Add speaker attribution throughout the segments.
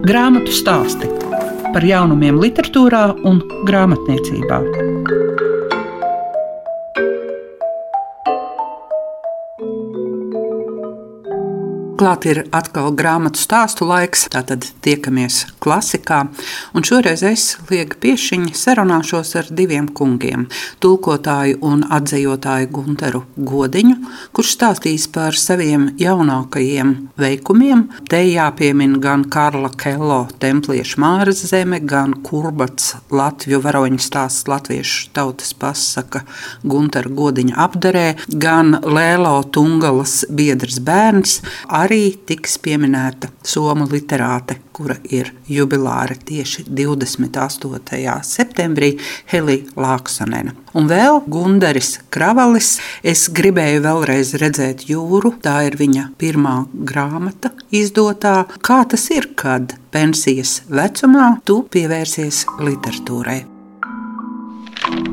Speaker 1: Grāmatu stāsti par jaunumiem, literatūrā un grāmatniecībā. Klāt ir atkal grāmatu stāstu laiks, tātad tiekamies klasikā. Un šoreiz es, Liega Piešiņa, sarunāšos ar diviem kungiem - tulkotāju un atzījotāju Gunteru Godiņu, kurš stāstīs par saviem jaunākajiem veikumiem. Te jāpiemina gan Karla Kello templiešu Māras zeme, gan Kurbats Latviju varoņu stāsts latviešu tautas pasaka Guntera Godiņa apdarē, gan Lēlo Tungalas biedrs bērns arī tiks pieminēta somu literāte, kura ir jubilāra tieši 28. septembrī, Helija Lāksonena. Un vēl Gundaris Kravalis. Es gribēju vēlreiz redzēt jūru. Tā ir viņa pirmā grāmata izdotā. Kā tas ir, kad pensijas vecumā tu pievērsies literatūrai?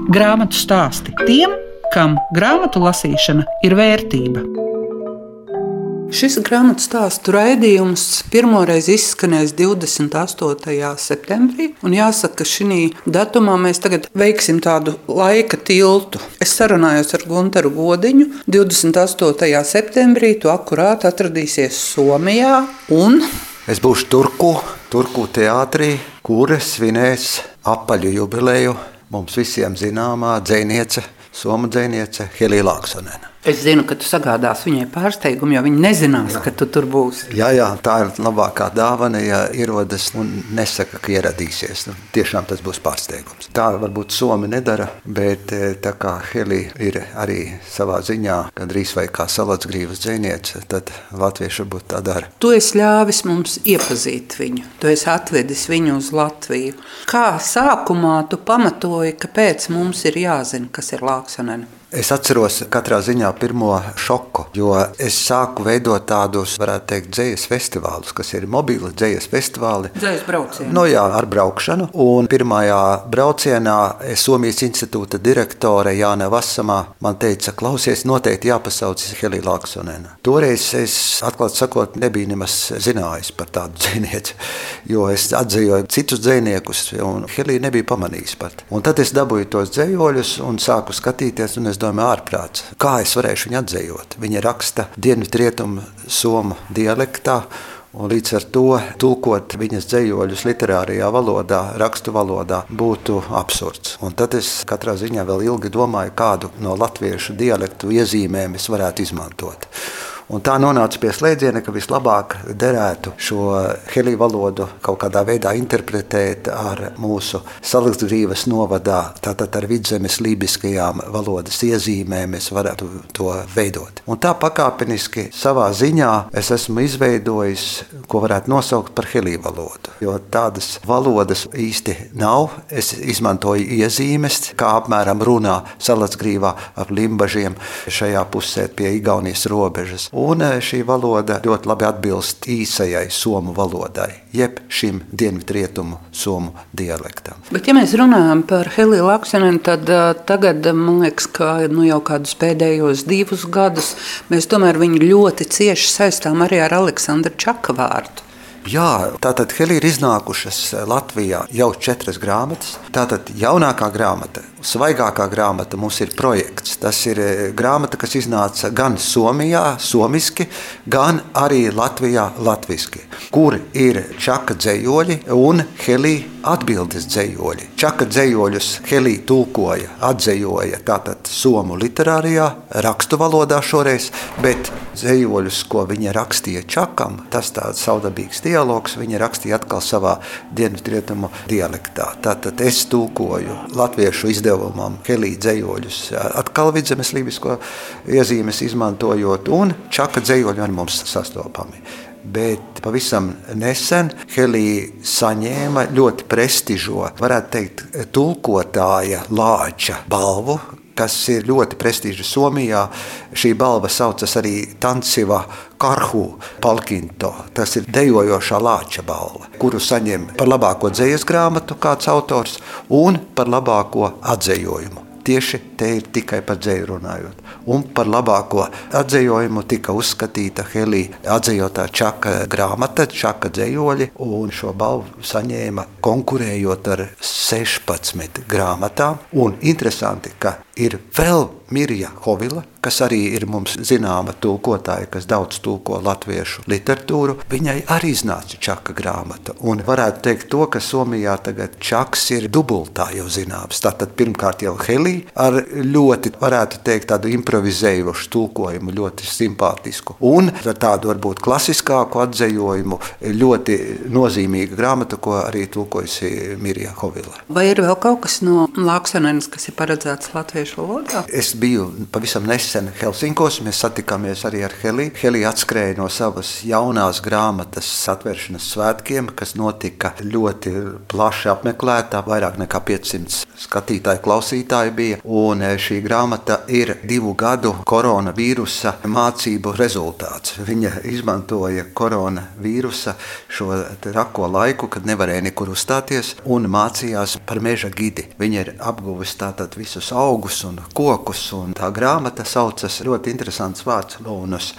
Speaker 1: Grāmatu stāsti tiem, kam grāmatu lasīšana ir vērtība. Šis grāmatu stāstu raidījums pirmoreiz izskanēs 28. septembrī. Jāsaka, ka šī datumā mēs tagad veiksim tādu laika tiltu. Es sarunājos ar Gunteru Godiņu. 28. septembrī tu akurāti atradīsies Somijā. Un...
Speaker 2: Es būšu Turku, Turku teātrī, kur svinēs apaļu jubileju mums visiem zināmā dzēniece, Somu dzēniece Helija Lāksonena.
Speaker 1: Es zinu, ka tu sagādāsi viņai pārsteigumu, jo viņa nezinās, jā. ka tu tur būsi.
Speaker 2: Jā, jā, tā ir labākā dāvana, ja ierodas un nesaka, ka ieradīsies. Nu, tiešām tas būs pārsteigums. Tā varbūt Somi nedara, bet eh, tā kā Helija ir arī savā ziņā gandrīz vai kā salacgrīvas dzēniece, tad latvieši varbūt tā dara.
Speaker 1: Tu esi ļāvis mums iepazīt viņu, tu esi atvedis viņu uz Latviju. Kā sākumā tu pamatoji, kāpēc mums ir jāzina, kas ir Lāksonena?
Speaker 2: Es atceros katrā ziņā pirmo šoku, jo es sāku veidot tādus, varētu teikt, dzīslu festivālus, kas ir mobili dzīslu festivāli.
Speaker 1: Dzīslu braucienu.
Speaker 2: No, nu jā, ar braukšanu. Un pirmajā braucienā Somijas institūta direktore Jāna Vasamā man teica, klausies, noteikti jāpasauc Helija Laksonena. Toreiz es, atklāt sakot, nebiju nemaz zinājis par tādu dzīsnieci, jo es atzīju citus dzīsniekus, un Helija nebija pamanījis pat. Un tad es dabūju tos dzējoļus un sāku skatīties. Un es domāju, ārprāts. Kā es varēšu viņu atzīt? Viņa raksta dienvidrietumu somu dialektā. Un līdz ar to tulkot viņas dzējoļus literārajā valodā, rakstu valodā, būtu absurds. Un tad es katrā ziņā vēl ilgi domāju, kādu no latviešu dialektu iezīmēm es varētu izmantot. Un tā nonāca pie slēdziena, ka vislabāk derētu šo heliju valodu kaut kādā veidā interpretēt ar mūsu salakstgrīvas novadā, tātad ar vidzemes lībiskajām valodas iezīmēm mēs varētu to veidot. Un tā pakāpeniski savā ziņā es esmu izveidojis, ko varētu nosaukt par heliju valodu. Jo tādas valodas īsti nav. Es izmantoju iezīmes, kā apmēram runā salakstgrīvā ap limbažiem šajā pusē pie Igaunijas robežas. Un eh, šī valoda ļoti labi atbilst īsajai somu valodai, jeb šim dienvidrietumu somu dialektam.
Speaker 1: Bet, ja mēs runājam par Heliju Laksonenu, tad uh, tagad man liekas, ka nu, jau kādus pēdējos divus gadus mēs tomēr viņu ļoti cieši saistām arī ar Aleksandru Čakavārdu.
Speaker 2: Jā, tātad Helija ir iznākušas Latvijā jau četras grāmatas. Tātad jaunākā grāmata, svaigākā grāmata mums ir projekts. Tas ir eh, grāmata, kas iznāca gan Somijā, somiski, gan arī Latvijā, latviski, kur ir čaka dzējoļi un Helija atbildes dzējoļi. Čaka dzējoļus Helija tulkoja, atzējoja tātad somu literārijā, rakstu valodā šoreiz, bet dzējoļus, ko viņa rakstīja čakam, tas tāds saudabīgs dialogs viņa rakstīja atkal savā dienvidrietumu dialektā. Tātad es tūkoju latviešu izdevumam Helija dzējoļus, atkal vidzemes lībisko iezīmes izmantojot, un čaka dzējoļi ar mums sastopami. Bet pavisam nesen Helija saņēma ļoti prestižo, varētu teikt, tulkotāja lāča balvu, kas ir ļoti prestižs Somijā. Šī balva saucas arī Tanciva Karhu Palkinto. Tas ir dejojošā lāča balva, kuru saņem par labāko dzīslu grāmatu kāds autors un par labāko atzējojumu. Tieši te ir tikai par dzēju runājot. Un par labāko atzējojumu tika uzskatīta Helija atzējotā Čaka grāmata, Čaka dzējoļi, un šo balvu saņēma konkurējot ar 16 grāmatām. Un interesanti, ka ir vēl Mirja Hovila, kas arī ir mums zināma tulkotāja, kas daudz tulko latviešu literatūru. Viņai arī iznāca čaka grāmata. Un varētu teikt, to, ka Somijā tagad čaks ir dubultā jau zināms. Tātad pirmkārt jau Helija ar ļoti, varētu teikt, tādu improvizējošu tulkojumu, ļoti simpātisku. Un ar tādu varbūt klasiskāku atzējojumu, ļoti nozīmīga grāmata, ko arī tulkojusi Mirja Hovila.
Speaker 1: Vai ir vēl kaut kas no Lāksanenes, kas ir paredzēts latviešu valodā?
Speaker 2: Es biju pavisam nesen Helsinkos. Mēs satikāmies arī ar Heliju. Helija atskrēja no savas jaunās grāmatas atvēršanas svētkiem, kas notika ļoti plaši apmeklētā. Vairāk nekā 500 skatītāju, klausītāju bija. Un e, šī grāmata ir divu gadu koronavīrusa mācību rezultāts. Viņa izmantoja koronavīrusa šo trako laiku, kad nevarēja nekur uzstāties, un mācījās par meža gidi. Viņa ir apguvusi tātad visus augus un kokus. Un tā grāmata saucas ļoti interesants vārds Lūnus.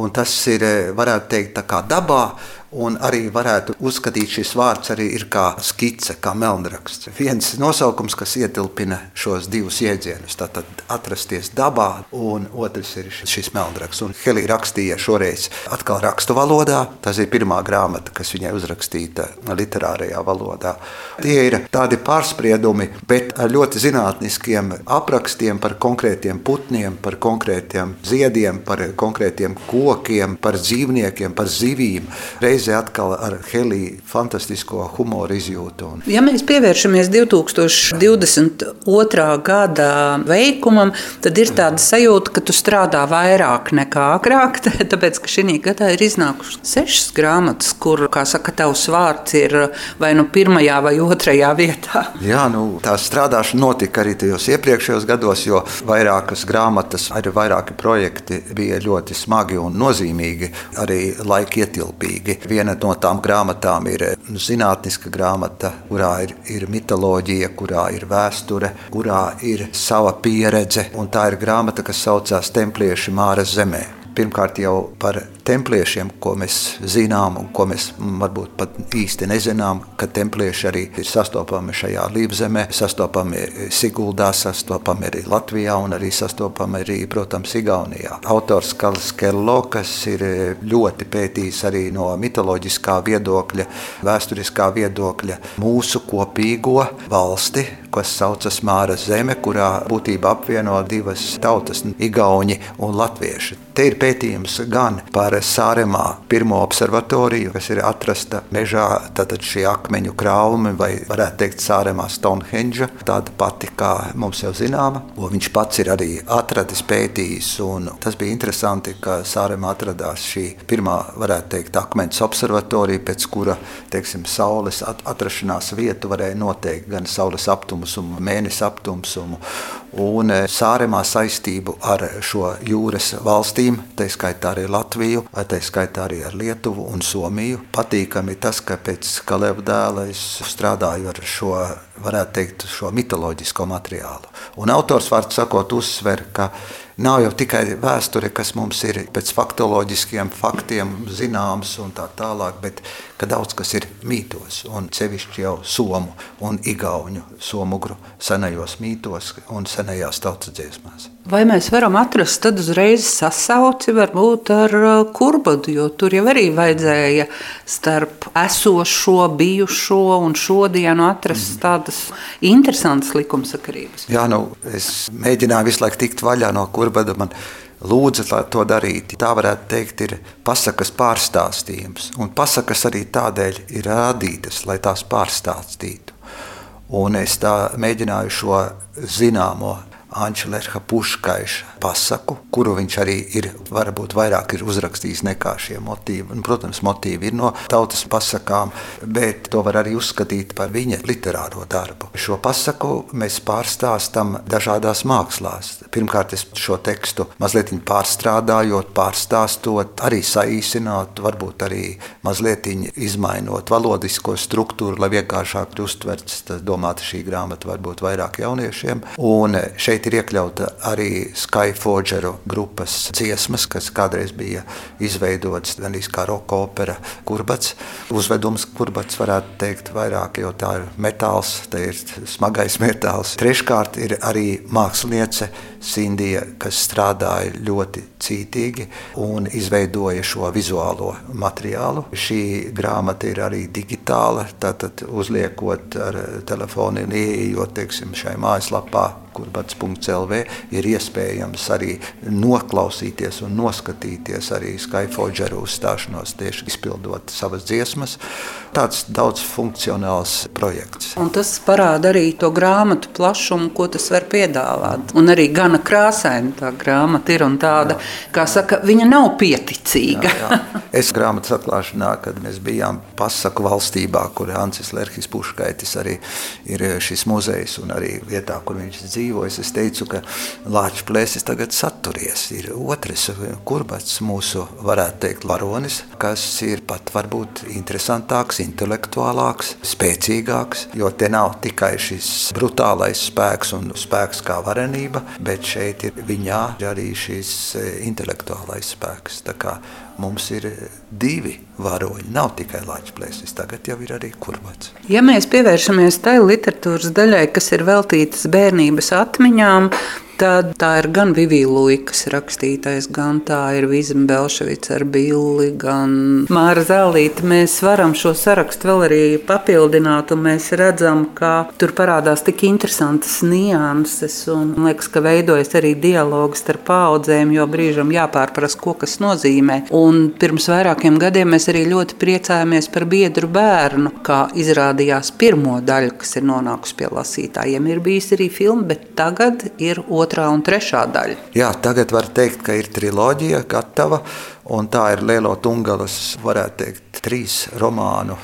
Speaker 2: Un tas ir, varētu teikt, tā kā dabā Un arī varētu uzskatīt, šis vārds arī ir kā skice, kā meldraksts. Viens nosaukums, kas ietilpina šos divus jēdzienus, tātad atrasties dabā, un otrs ir šis meldraksts. Un Helija rakstīja šoreiz atkal rakstu valodā. Tas ir pirmā grāmata, kas viņai uzrakstīta literārajā valodā. Tie ir tādi pārspriedumi, bet ar ļoti zinātniskiem aprakstiem par konkrētiem putniem, par konkrētiem ziediem, par konkrētiem kokiem, par dzīvniekiem, par zivīm. Reiz reizē atkal ar Heliju fantastisko humoru izjūtu. Un...
Speaker 1: Ja mēs pievēršamies 2022. gada veikumam, tad ir tāda sajūta, ka tu strādā vairāk nekā agrāk, tāpēc ka šī gadā ir iznākušas sešas grāmatas, kur, kā saka, tavs vārds ir vai nu pirmajā vai otrajā vietā.
Speaker 2: Jā, nu, tā strādāšana notika arī tajos iepriekšējos gados, jo vairākas grāmatas, arī vairāki projekti bija ļoti smagi un nozīmīgi, arī laika ietilpīgi. Viena no tām grāmatām ir zinātniska grāmata, kurā ir, ir mitoloģija, kurā ir vēsture, kurā ir sava pieredze. Tā ir grāmata, kas saucās Templieši Māras zemē. Pirmkārt, jau par templiešiem, ko mēs zinām un ko mēs varbūt pat īsti nezinām, ka templieši arī ir sastopami šajā līpzemē, sastopami Siguldā, sastopami arī Latvijā un arī sastopami arī, protams, Igaunijā. Autors Kalis Kello, kas ir ļoti pētījis arī no mitoloģiskā viedokļa, vēsturiskā viedokļa mūsu kopīgo valsti, kas saucas Māra zeme, kurā būtībā apvieno divas tautas - Igauni un Latvieši. Te ir pētījums gan par Sāremā pirmo observatoriju, kas ir atrasta mežā, tātad šie akmeņu krāvumi, vai varētu teikt Sāremā Stonehenge, tāda pati, kā mums jau zināma, ko viņš pats ir arī atradis, pētījis, un tas bija interesanti, ka Sāremā atradās šī pirmā, varētu teikt, akmens observatorija, pēc kura, teiksim, saules atrašanās vietu varēja noteikt gan saules aptumsumu, mēnesi aptumsumu, un e, Sāremā saistību ar šo jūras valstīm, tā skaitā arī Latviju, tā skaitā arī ar Lietuvu un Somiju. Patīkami tas, ka pēc Kaleva dēla es strādāju ar šo, varētu teikt, šo mitoloģisko materiālu. Un autors vārds sakot uzsver, ka nav jau tikai vēsture, kas mums ir pēc faktoloģiskiem faktiem zināms un tā tālāk, bet ka daudz kas ir mītos, un sevišķi jau somu un igauņu somugru senajos mītos un senajās tautas dziesmās.
Speaker 1: Vai mēs varam atrast tad uzreiz sasauci varbūt ar uh, kurbadu, jo tur jau arī vajadzēja starp esošo, bijušo un šodienu atrast mm. tādas interesantas likumsakarības?
Speaker 2: Jā, nu, es mēģināju visu laiku tikt vaļā no kurbada. Man lūdza to darīt. Tā varētu teikt, ir pasakas pārstāstījums. Un pasakas arī tādēļ ir radītas, lai tās pārstāstītu. Un es tā mēģināju šo zināmo Ančelēša Puškaiša pasaku, kuru viņš arī ir varbūt vairāk ir uzrakstījis nekā šie motīvi. Un, protams, motīvi ir no tautas pasakām, bet to var arī uzskatīt par viņa literāro darbu. Šo pasaku mēs pārstāstam dažādās mākslās. Pirmkārt, es šo tekstu mazliet pārstrādājot, pārstāstot, arī saīsinot, varbūt arī mazliet izmainot valodisko struktūru, lai vienkāršāk uztverts. Tas domāta šī grāmata varbūt vairāk jauniešiem. Un šeit šeit ir iekļauta arī Skyforgeru grupas dziesmas, kas kādreiz bija izveidotas gan kā roka opera, kurbats. Uzvedums kurbats varētu teikt vairāk, jo tā ir metāls, tā ir smagais metāls. Treškārt ir arī māksliniece Sindija, kas strādāja ļoti cītīgi un izveidoja šo vizuālo materiālu. Šī grāmata ir arī digitāla, tātad uzliekot ar telefonu un ieejot teiksim, šai mājaslapā kurbats.lv ir iespējams arī noklausīties un noskatīties arī Skyforgeru uzstāšanos, tieši izpildot savas dziesmas. Tāds daudzfunkcionāls projekts.
Speaker 1: Un tas parāda arī to grāmatu plašumu, ko tas var piedāvāt. Un arī gana krāsaina tā grāmata ir un tāda, jā. kā saka, viņa nav pieticīga. Jā,
Speaker 2: jā. Es grāmatas atklāšanā, kad mēs bijām pasaku valstībā, kur Ancis Lerhis Puškaitis arī ir šis muzejs un arī vietā, kur viņš dzīvo dzīvojis, es teicu, ka Lāča plēsis tagad saturies. Ir otrs kurbats mūsu, varētu teikt, varonis, kas ir pat varbūt interesantāks, intelektuālāks, spēcīgāks, jo te nav tikai šis brutālais spēks un spēks kā varenība, bet šeit ir viņā arī šis eh, intelektuālais spēks. Mums ir divi varoņi. Nav tikai Latvijas tagad jau ir arī kurbats.
Speaker 1: Ja mēs pievēršamies tai literatūras daļai, kas ir veltītas bērnības atmiņām, Tad tā ir gan Vivija Luikas rakstītais, gan tā ir Vīzma Belševica ar Billi, gan Māra Zālīte. Mēs varam šo sarakstu vēl arī papildināt, un mēs redzam, ka tur parādās tik interesantas nianses, un liekas, ka veidojas arī dialogs starp paudzēm, jo brīžam jāpārprast, ko kas nozīmē. Un pirms vairākiem gadiem mēs arī ļoti priecājāmies par biedru bērnu, kā izrādījās pirmo daļu, kas ir nonākusi pie lasītājiem. Ir bijis arī filma, bet tagad ir otrā otrā un trešā daļa.
Speaker 2: Jā, tagad var teikt, ka ir triloģija gatava, un tā ir Lielo Tungalas, varētu teikt, trīs romānu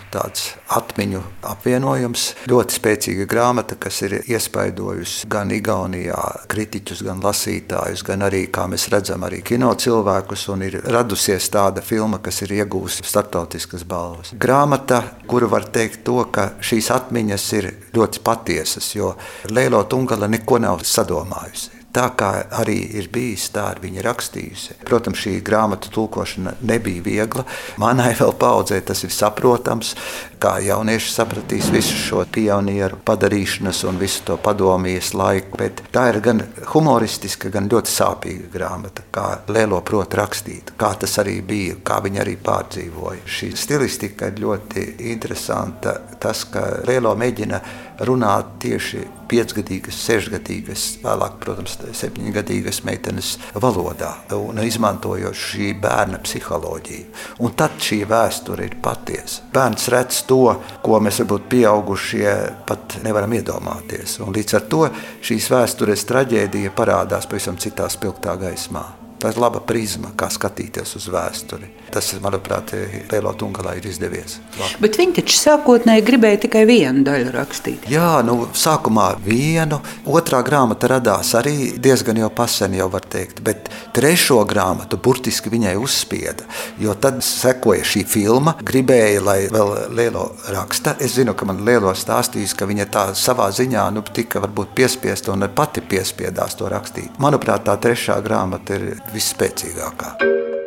Speaker 2: atmiņu apvienojums. Ļoti spēcīga grāmata, kas ir iespaidojusi gan Igaunijā kritiķus, gan lasītājus, gan arī, kā mēs redzam, arī kino cilvēkus, un ir radusies tāda filma, kas ir iegūsta starptautiskas balvas. Grāmata, kuru var teikt to, ka šīs atmiņas ir ļoti patiesas, jo Lielo Tungala neko nav sadomājusi. Tā kā arī ir bijis, tā ir viņa rakstījusi. Protams, šī grāmatu tulkošana nebija viegla. Manai vēl paudzē tas ir saprotams, kā jaunieši sapratīs visu šo pionieru padarīšanas un visu to padomijas laiku. Bet tā ir gan humoristiska, gan ļoti sāpīga grāmata, kā Lēlo prot rakstīt, kā tas arī bija, kā viņi arī pārdzīvoja. Šī stilistika ir ļoti interesanta. Tas, ka Lēlo mēģina runāt tieši piecgadīgas, sešgadīgas, vēlāk, protams, septiņgadīgas meitenes valodā un izmantojot šī bērna psiholoģiju. Un tad šī vēsture ir patiesa. Bērns redz to, ko mēs varbūt pieaugušie pat nevaram iedomāties. Un līdz ar to šīs vēstures traģēdija parādās pavisam citā spilgtā gaismā. Tā ir laba prizma, kā skatīties uz vēsturi. Tas, manuprāt, Lielo Tungalā ir izdevies.
Speaker 1: Labi. Bet viņi taču sākotnēji gribēja tikai vienu daļu rakstīt.
Speaker 2: Jā, nu, sākumā vienu, otrā grāmata radās arī diezgan jau pasen, jau var teikt, bet trešo grāmatu burtiski viņai uzspieda, jo tad sekoja šī filma, gribēja, lai vēl Lielo raksta. Es zinu, ka man Lielo stāstījis, ka viņa tā savā ziņā, nu, tika varbūt piespiesta un pati piespiedās to rakstīt. Manuprāt, tā trešā grāmata ir visspēcīgākā.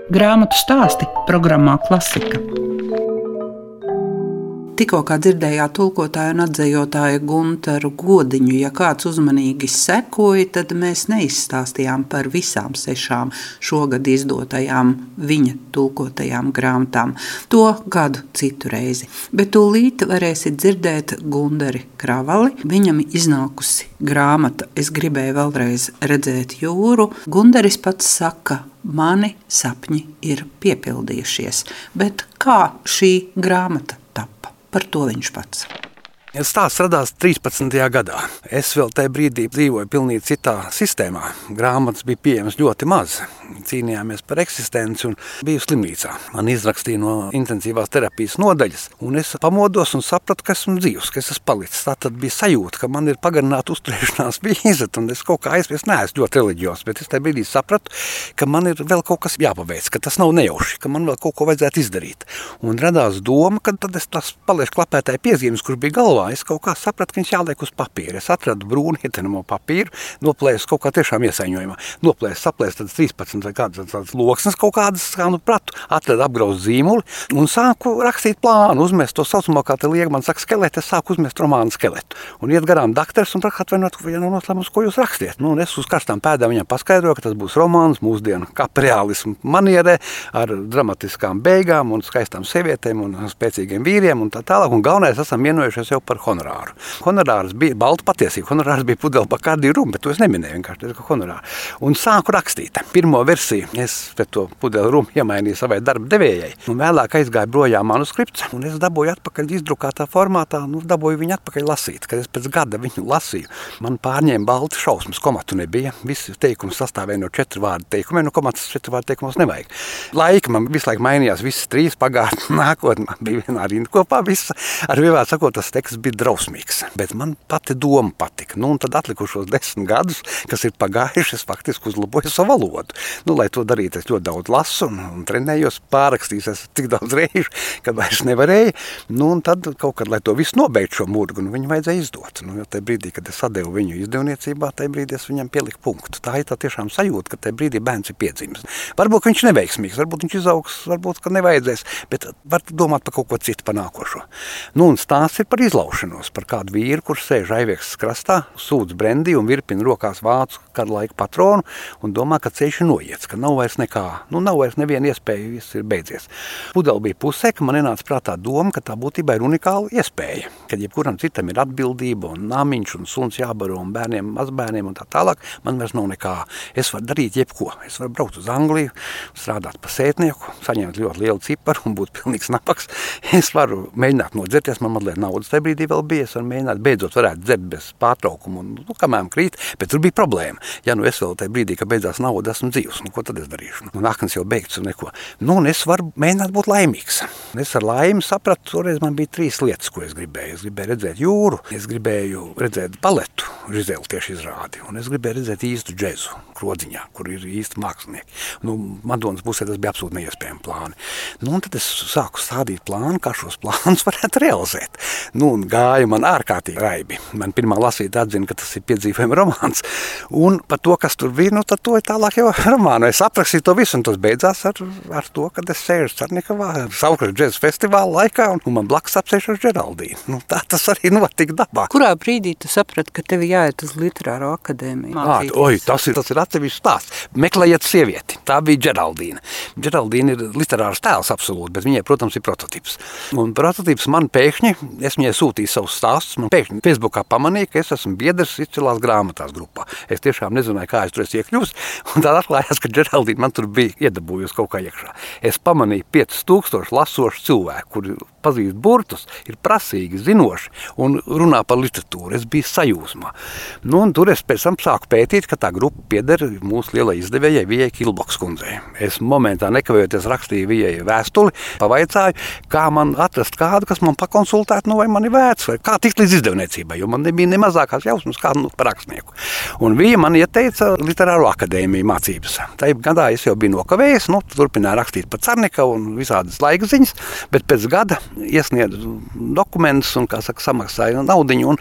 Speaker 1: Grāmatu stāsti programmā Klasika. Tikko dzirdējāt tulkotāju un atzējotāju Gunteru Godiņu. Ja kāds uzmanīgi sekoja, tad mēs neizstāstījām par visām sešām šogad izdotajām viņa tulkotajām grāmatām. To gadu citu reizi. Bet tūlīt varēsiet dzirdēt Gunderi Kravali. Viņam iznākusi grāmata Es gribēju vēlreiz redzēt jūru. Gunderis pats saka, mani sapņi ir piepildījušies. Bet kā šī grāmata? Par to viņš pats.
Speaker 3: Stāsts radās 13. gadā. Es vēl tajā brīdī dzīvoju pilnīgi citā sistēmā. Grāmatas bija pieejamas ļoti maz. Cīnījāmies par eksistenci un biju slimnīcā. Man izrakstīja no intensīvās terapijas nodaļas, un es pamodos un sapratu, ka esmu dzīvs, ka es esmu palicis. Tā tad bija sajūta, ka man ir pagarināta uzturēšanās vīza, un es kaut kā aizspies, neesmu ļoti reliģijos, bet es tajā brīdī sapratu, ka man ir vēl kaut kas jāpaveic, ka tas nav nejauši, ka man vēl kaut ko vajadzētu izdarīt. Un radās doma, ka tad es tās palieku klapētāju piezīmes, kur bija galvā skolā, es kaut kā sapratu, ka viņš jāliek uz papīra. Es atradu brūnu ietenamo papīru, noplēsu kaut kā tiešām iesaņojumā. Noplēsu, saplēsu tādas 13 vai kādas tādas loksnes kaut kādas, kā nu pratu, atradu apgrauzu zīmuli un sāku rakstīt plānu, uzmest to saucamo, kā te liek, man saka, skeletu, es sāku uzmest romānu skeletu. Un iet garām daktars un saka, atvainojiet, ja nav noslēmums, ko jūs rakstiet. Nu, un es uz karstām pēdām viņam paskaidroju, ka tas būs romāns mūsdienu kapreālismu manierē ar dramatiskām beigām un skaistām sievietēm un spēcīgiem vīriem un tā tālāk. Un galvenais esam vienojušies jau par honorāru. Honorārs bija balta patiesība. Honorārs bija pudele bakārdi runa, bet to es neminēju vienkārši tā, honorāru. Un sāku rakstīt. Pirmo versiju es to pudeli runu iemainīju savai darba devējai. Un vēlāk aizgāja projām manuskripts, un es dabūju atpakaļ izdrukātā formātā, nu, dabūju viņu atpakaļ lasīt. Kad es pēc gada viņu lasīju, man pārņēma balti šausmas, komatu nebija. Visi teikumi sastāvēja no četru vārdu teikumiem, no komatas četru vārdu teikumos nevajag. Laika man visu laiku mainījās, visas trīs pagātnē, nākotnē. Bija vienā rindā kopā, visa. ar vienā sakot, tas teksts bija drausmīgs. Bet man pati doma patika. Nu, tad atlikušos desmit gadus, kas ir pagājuši, es faktiski uzlaboju savu valodu. Nu, lai to darītu, es ļoti daudz lasu un, un trenējos, pārrakstījos es tik daudz reižu, kad vairs nevarēju. Nu, tad kaut kad, lai to visu nobeigtu šo murgu, nu, viņu vajadzēja izdot. Nu, jo tajā brīdī, kad es atdevu viņu izdevniecībā, tajā brīdī es viņam pieliku punktu. Tā ir tā tiešām sajūta, ka tajā brīdī bērns ir piedzimis. Varbūt viņš neveiksmīgs, varbūt viņš izaugs, varbūt nevajadzēs, bet var domāt par kaut ko citu, par nākošo. Nu, un stāsts ir par izlaušanos, par kādu vīru, kurš sēž aiviekas krastā, sūdz brendī un virpina rokās vācu kara laika patronu un domā, ka ceļš ir noiets, ka nav vairs nekā, nu nav vairs neviena iespēja, viss ir beidzies. Pudeli bija pusē, ka man ienāca prātā doma, ka tā būtībā ir unikāla iespēja, kad jebkuram citam ir atbildība un namiņš un suns jābaro un bērniem, mazbērniem un tā tālāk, man vairs nav nekā. Es varu darīt jebko. Es varu braukt uz Angliju, strādāt par sētnieku, saņemt ļoti lielu ciparu un būt pilnīgs nabaks. Es varu mēģināt nodzerties, man mazliet naudas tajā brīdī vēl. Es varu mēģināt beidzot varētu dzert bez pārtraukuma un, nu, kamēr krīt, bet tur bija problēma. Ja nu es vēl tajā brīdī, kad beidzās nauda, esmu dzīvs, nu, ko tad es darīšu? Nu, naktis jau beigts un neko. Nu, un es varu mēģināt būt laimīgs. Es ar laimi sapratu, toreiz man bija trīs lietas, ko es gribēju. Es gribēju redzēt jūru, es gribēju redzēt baletu, Rizēlu tieši izrādi, un es gribēju redzēt īstu džezu, krodziņā, kur ir īsti mākslinieki. Nu, Madonas pusē tas bija absolūti neiespējami plāni. Nu, tad es sāku stādīt plānu, kā šos plānus varētu realizēt. Nu, gāja man ārkārtīgi raibi. Man pirmā lasīta atzina, ka tas ir piedzīvojuma romāns. Un par to, kas tur bija, nu, to ir tālāk jau romānu. Es aprakstīju to visu, un tas beidzās ar, ar to, ka es sēžu Cernikavā, Saukras džēzus festivāla laikā, un, un man blakus apsēž ar Džeraldīnu. Nu, tā tas arī notika dabā.
Speaker 1: Kurā brīdī tu saprati, ka tev jāiet uz literāro akadēmiju?
Speaker 3: À, oi, tas ir, tas ir atsevišķs stāsts. Meklējiet sievieti. Tā bija Džeraldīna. Džeraldīna ir literārs tēls absolūti, bet viņai, protams, ir prototyps. Un prototyps man pēkšņi, es viņai sūtīju savus stāstus, man pēkšņi Facebookā pamanīja, ka es esmu biedrs izcilās grāmatās grupā. Es tiešām nezināju, kā es tur esmu iekļuvis, un tad atklājās, ka Džeraldīna man tur bija iedabūjusi kaut kā iekšā. Es pamanīju 5000 lasošu cilvēku, kuri pazīst burtus, ir prasīgi, zinoši un runā par literatūru. Es biju sajūsmā. Nu, tur es pēc tam sāku pētīt, ka tā grupa pieder mūsu lielai izdevējai Vijai Kilboks kundzei. Es momentā nekavējoties rakstīju Vijai vēstuli, pavaicāju, kā man atrast kādu, kas man pakonsultētu, nu, vai man ir vērts, vai kā tikt līdz izdevniecībai, jo man nebija ne mazākās jausmas kādu nu, rakstnieku. Un Vija man ieteica literāro akadēmiju mācības. Tajā gadā es jau biju nokavējis, nu, turpināju rakstīt par Carnikavu un visādas laika ziņas, bet pēc gada iesniedzu dokumentus un, kā saka, samaksāju naudu. Un,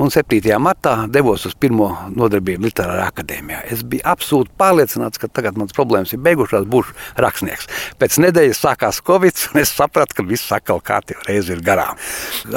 Speaker 3: un 7. martā devos uz pirmo nodarbību Literārā akadēmijā. Es biju absolūti pārliecināts, ka tagad manas problēmas ir beigušās, būšu rakstnieks. Pēc nedēļas sākās Covid, un es sapratu, ka viss atkal kārtībā reizi ir garām.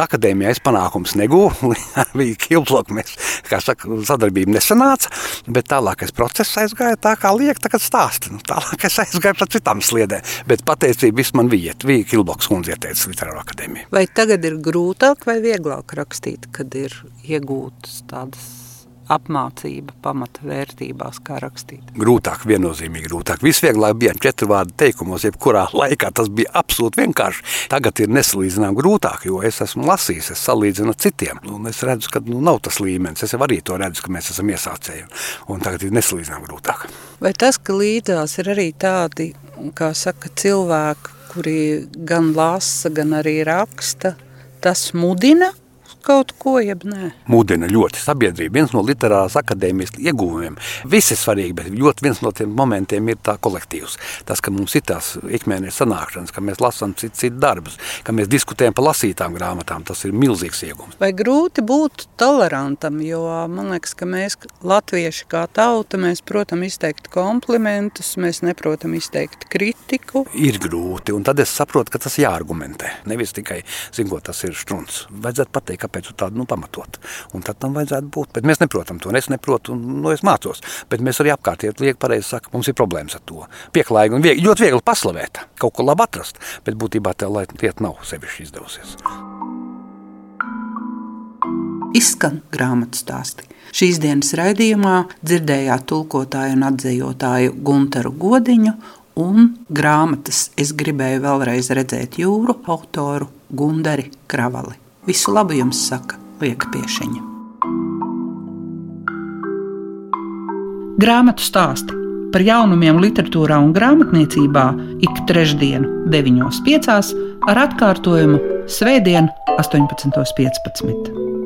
Speaker 3: Akadēmijā es panākums negūstu, bija kilploks, mēs, kā saka, sadarbība nesanāca, bet tālākais process aizgāja tā, kā liek tagad stāst. Nu, tālāk es aizgāju pa citām sliedēm, bet pateicība viss man bija, bija kilploks kundze ieteicis literāro akadēmiju.
Speaker 1: Vai tagad ir grūtāk vai vieglāk rakstīt, kad ir iegūtas tādas apmācība pamata vērtībās, kā rakstīt?
Speaker 3: Grūtāk, viennozīmīgi grūtāk. Visvieglāk bija četru vārdu teikumos, jebkurā laikā tas bija absolūti vienkārši. Tagad ir nesalīdzinām grūtāk, jo es esmu lasījis, es salīdzinu ar citiem. Un es redzu, ka nu, nav tas līmenis. Es arī to redzu, ka mēs esam iesācēji. Un tagad ir nesalīdzinām grūtāk.
Speaker 1: Vai tas, ka līdzās ir arī tādi, kā saka, cilvēki, kuri gan lasa, gan arī raksta, tas mudina kaut ko, jeb nē?
Speaker 3: Mūdina ļoti sabiedrība. Viens no literārās akadēmijas ieguvumiem. Visi ir svarīgi, bet ļoti viens no tiem momentiem ir tā kolektīvs. Tas, ka mums ir tās ikmēneša sanākšanas, ka mēs lasām citu, citu darbus, ka mēs diskutējam par lasītām grāmatām, tas ir milzīgs iegums.
Speaker 1: Vai grūti būt tolerantam, jo man liekas, ka mēs latvieši kā tauta, mēs protam izteikt komplimentus, mēs neprotam izteikt kritiku.
Speaker 3: Ir grūti, un tad es saprotu, ka tas jāargumentē. Nevis tikai, zinu, tas ir strunts. Vajadzētu pateikt, kāpēc tādu nu, pamatot. Un tad tam vajadzētu būt. Bet mēs neprotam to. Es neprotu, un nu, es mācos. Bet mēs arī apkārtēji liek pareizi saka, mums ir problēmas ar to. Pieklājīgi un viegli, ļoti viegli paslavēt, kaut ko labu atrast. Bet būtībā tā lieta nav sevišķi izdevusies.
Speaker 1: Izskan grāmatu stāsti. Šīs dienas raidījumā dzirdējāt tulkotāju un atzējotāju Gunteru Godiņu un grāmatas Es gribēju vēlreiz redzēt jūru autoru Gundari Kravali. Visu labu jums saka Lieka Piešiņa. Grāmatu stāsti par jaunumiem literatūrā un grāmatniecībā ik trešdienu, 9.5. ar atkārtojumu Svētdien, 18.15.